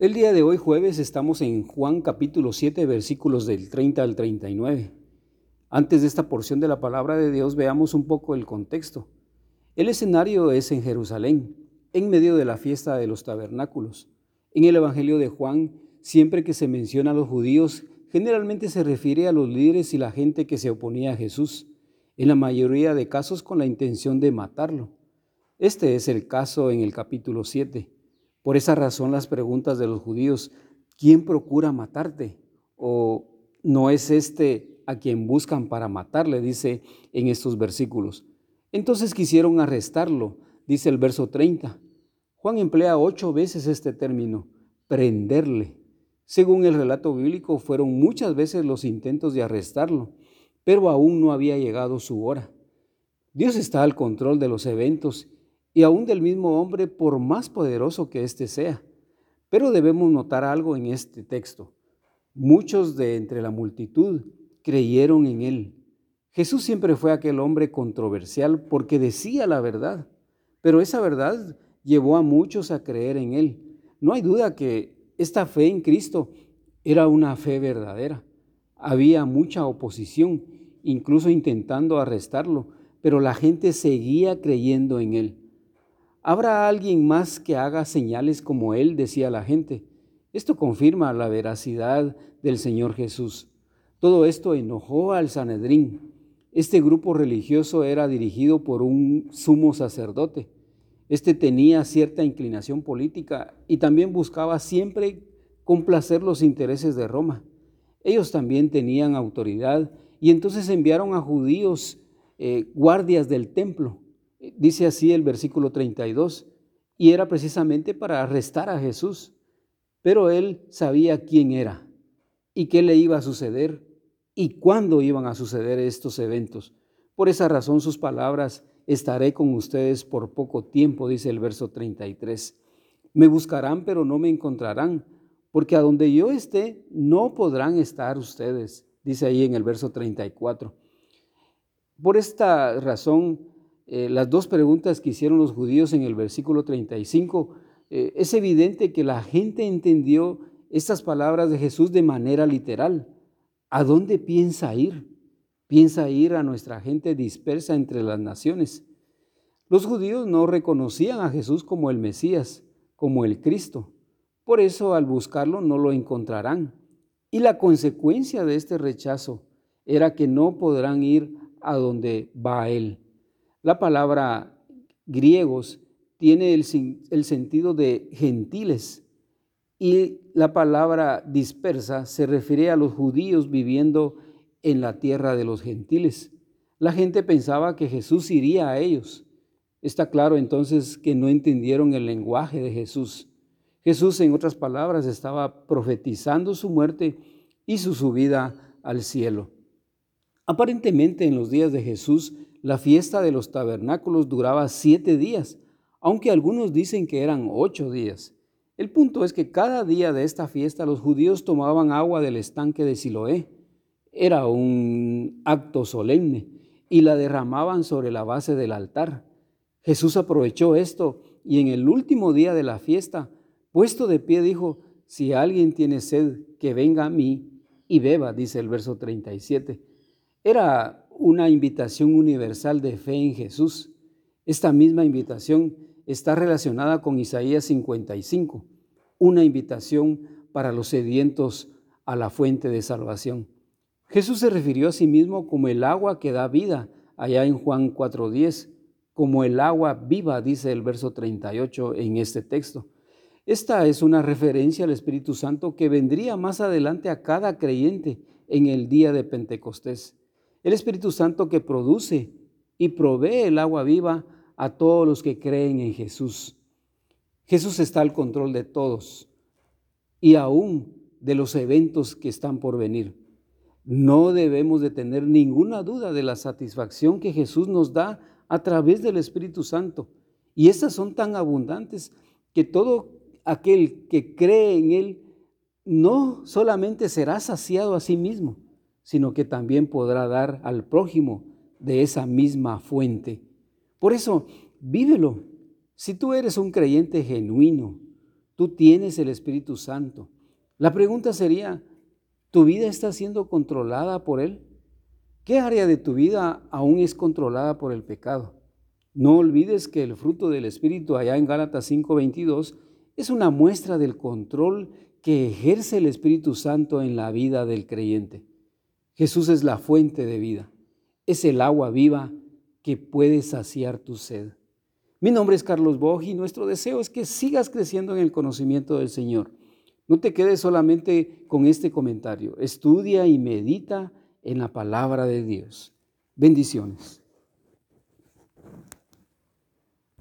El día de hoy jueves estamos en Juan capítulo 7 versículos del 30 al 39. Antes de esta porción de la palabra de Dios veamos un poco el contexto. El escenario es en Jerusalén, en medio de la fiesta de los tabernáculos. En el Evangelio de Juan, siempre que se menciona a los judíos, generalmente se refiere a los líderes y la gente que se oponía a Jesús, en la mayoría de casos con la intención de matarlo. Este es el caso en el capítulo 7. Por esa razón las preguntas de los judíos, ¿quién procura matarte? ¿O no es este a quien buscan para matarle? Dice en estos versículos. Entonces quisieron arrestarlo, dice el verso 30. Juan emplea ocho veces este término, prenderle. Según el relato bíblico, fueron muchas veces los intentos de arrestarlo, pero aún no había llegado su hora. Dios está al control de los eventos y aún del mismo hombre por más poderoso que éste sea. Pero debemos notar algo en este texto. Muchos de entre la multitud creyeron en él. Jesús siempre fue aquel hombre controversial porque decía la verdad, pero esa verdad llevó a muchos a creer en él. No hay duda que esta fe en Cristo era una fe verdadera. Había mucha oposición, incluso intentando arrestarlo, pero la gente seguía creyendo en él. ¿Habrá alguien más que haga señales como él? decía la gente. Esto confirma la veracidad del Señor Jesús. Todo esto enojó al Sanedrín. Este grupo religioso era dirigido por un sumo sacerdote. Este tenía cierta inclinación política y también buscaba siempre complacer los intereses de Roma. Ellos también tenían autoridad y entonces enviaron a judíos eh, guardias del templo Dice así el versículo 32, y era precisamente para arrestar a Jesús, pero él sabía quién era y qué le iba a suceder y cuándo iban a suceder estos eventos. Por esa razón sus palabras, estaré con ustedes por poco tiempo, dice el verso 33. Me buscarán, pero no me encontrarán, porque a donde yo esté, no podrán estar ustedes, dice ahí en el verso 34. Por esta razón, eh, las dos preguntas que hicieron los judíos en el versículo 35, eh, es evidente que la gente entendió estas palabras de Jesús de manera literal. ¿A dónde piensa ir? Piensa ir a nuestra gente dispersa entre las naciones. Los judíos no reconocían a Jesús como el Mesías, como el Cristo. Por eso al buscarlo no lo encontrarán. Y la consecuencia de este rechazo era que no podrán ir a donde va Él. La palabra griegos tiene el, sentido de gentiles y la palabra dispersa se refiere a los judíos viviendo en la tierra de los gentiles. La gente pensaba que Jesús iría a ellos. Está claro entonces que no entendieron el lenguaje de Jesús. Jesús, en otras palabras, estaba profetizando su muerte y su subida al cielo. Aparentemente en los días de Jesús la fiesta de los tabernáculos duraba siete días, aunque algunos dicen que eran ocho días. El punto es que cada día de esta fiesta los judíos tomaban agua del estanque de Siloé. Era un acto solemne y la derramaban sobre la base del altar. Jesús aprovechó esto y en el último día de la fiesta, puesto de pie, dijo, si alguien tiene sed, que venga a mí y beba, dice el verso 37. Era una invitación universal de fe en Jesús. Esta misma invitación está relacionada con Isaías 55, una invitación para los sedientos a la fuente de salvación. Jesús se refirió a sí mismo como el agua que da vida, allá en Juan 4.10, como el agua viva, dice el verso 38 en este texto. Esta es una referencia al Espíritu Santo que vendría más adelante a cada creyente en el día de Pentecostés. El Espíritu Santo que produce y provee el agua viva a todos los que creen en Jesús. Jesús está al control de todos y aún de los eventos que están por venir. No debemos de tener ninguna duda de la satisfacción que Jesús nos da a través del Espíritu Santo. Y estas son tan abundantes que todo aquel que cree en Él no solamente será saciado a sí mismo, sino que también podrá dar al prójimo de esa misma fuente. Por eso, vívelo. Si tú eres un creyente genuino, tú tienes el Espíritu Santo. La pregunta sería, ¿tu vida está siendo controlada por Él? ¿Qué área de tu vida aún es controlada por el pecado? No olvides que el fruto del Espíritu allá en Gálatas 5:22 es una muestra del control que ejerce el Espíritu Santo en la vida del creyente. Jesús es la fuente de vida, es el agua viva que puede saciar tu sed. Mi nombre es Carlos Boj y nuestro deseo es que sigas creciendo en el conocimiento del Señor. No te quedes solamente con este comentario, estudia y medita en la palabra de Dios. Bendiciones.